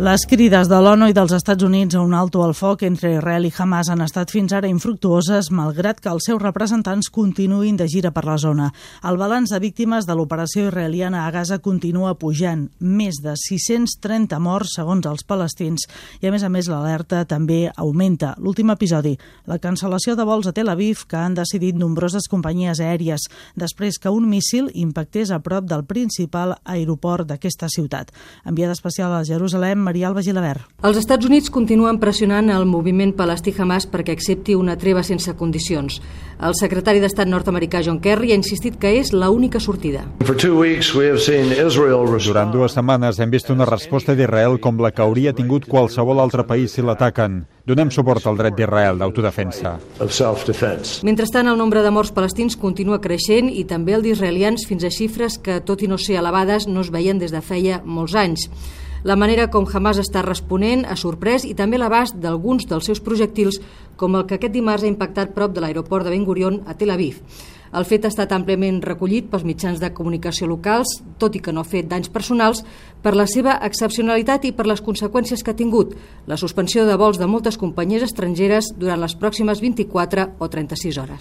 Les crides de l'ONU i dels Estats Units a un alto al foc entre Israel i Hamas han estat fins ara infructuoses, malgrat que els seus representants continuïn de gira per la zona. El balanç de víctimes de l'operació israeliana a Gaza continua pujant, més de 630 morts segons els palestins, i a més a més l'alerta també augmenta. L'últim episodi, la cancel·lació de vols a Tel Aviv que han decidit nombroses companyies aèries després que un míssil impactés a prop del principal aeroport d'aquesta ciutat. Enviada especial a Jerusalem, Maria Alba Gilabert. Els Estats Units continuen pressionant el moviment palestí-Hamas perquè accepti una treva sense condicions. El secretari d'Estat nord-americà John Kerry ha insistit que és l'única sortida. Durant dues setmanes hem vist una resposta d'Israel com la que hauria tingut qualsevol altre país si l'ataquen. Donem suport al dret d'Israel d'autodefensa. Mentrestant, el nombre de morts palestins continua creixent i també el d'israelians fins a xifres que, tot i no ser elevades, no es veien des de feia molts anys. La manera com Hamas està responent ha sorprès i també l'abast d'alguns dels seus projectils, com el que aquest dimarts ha impactat prop de l'aeroport de Ben Gurion a Tel Aviv. El fet ha estat àmpliament recollit pels mitjans de comunicació locals, tot i que no ha fet danys personals, per la seva excepcionalitat i per les conseqüències que ha tingut, la suspensió de vols de moltes companyies estrangeres durant les pròximes 24 o 36 hores.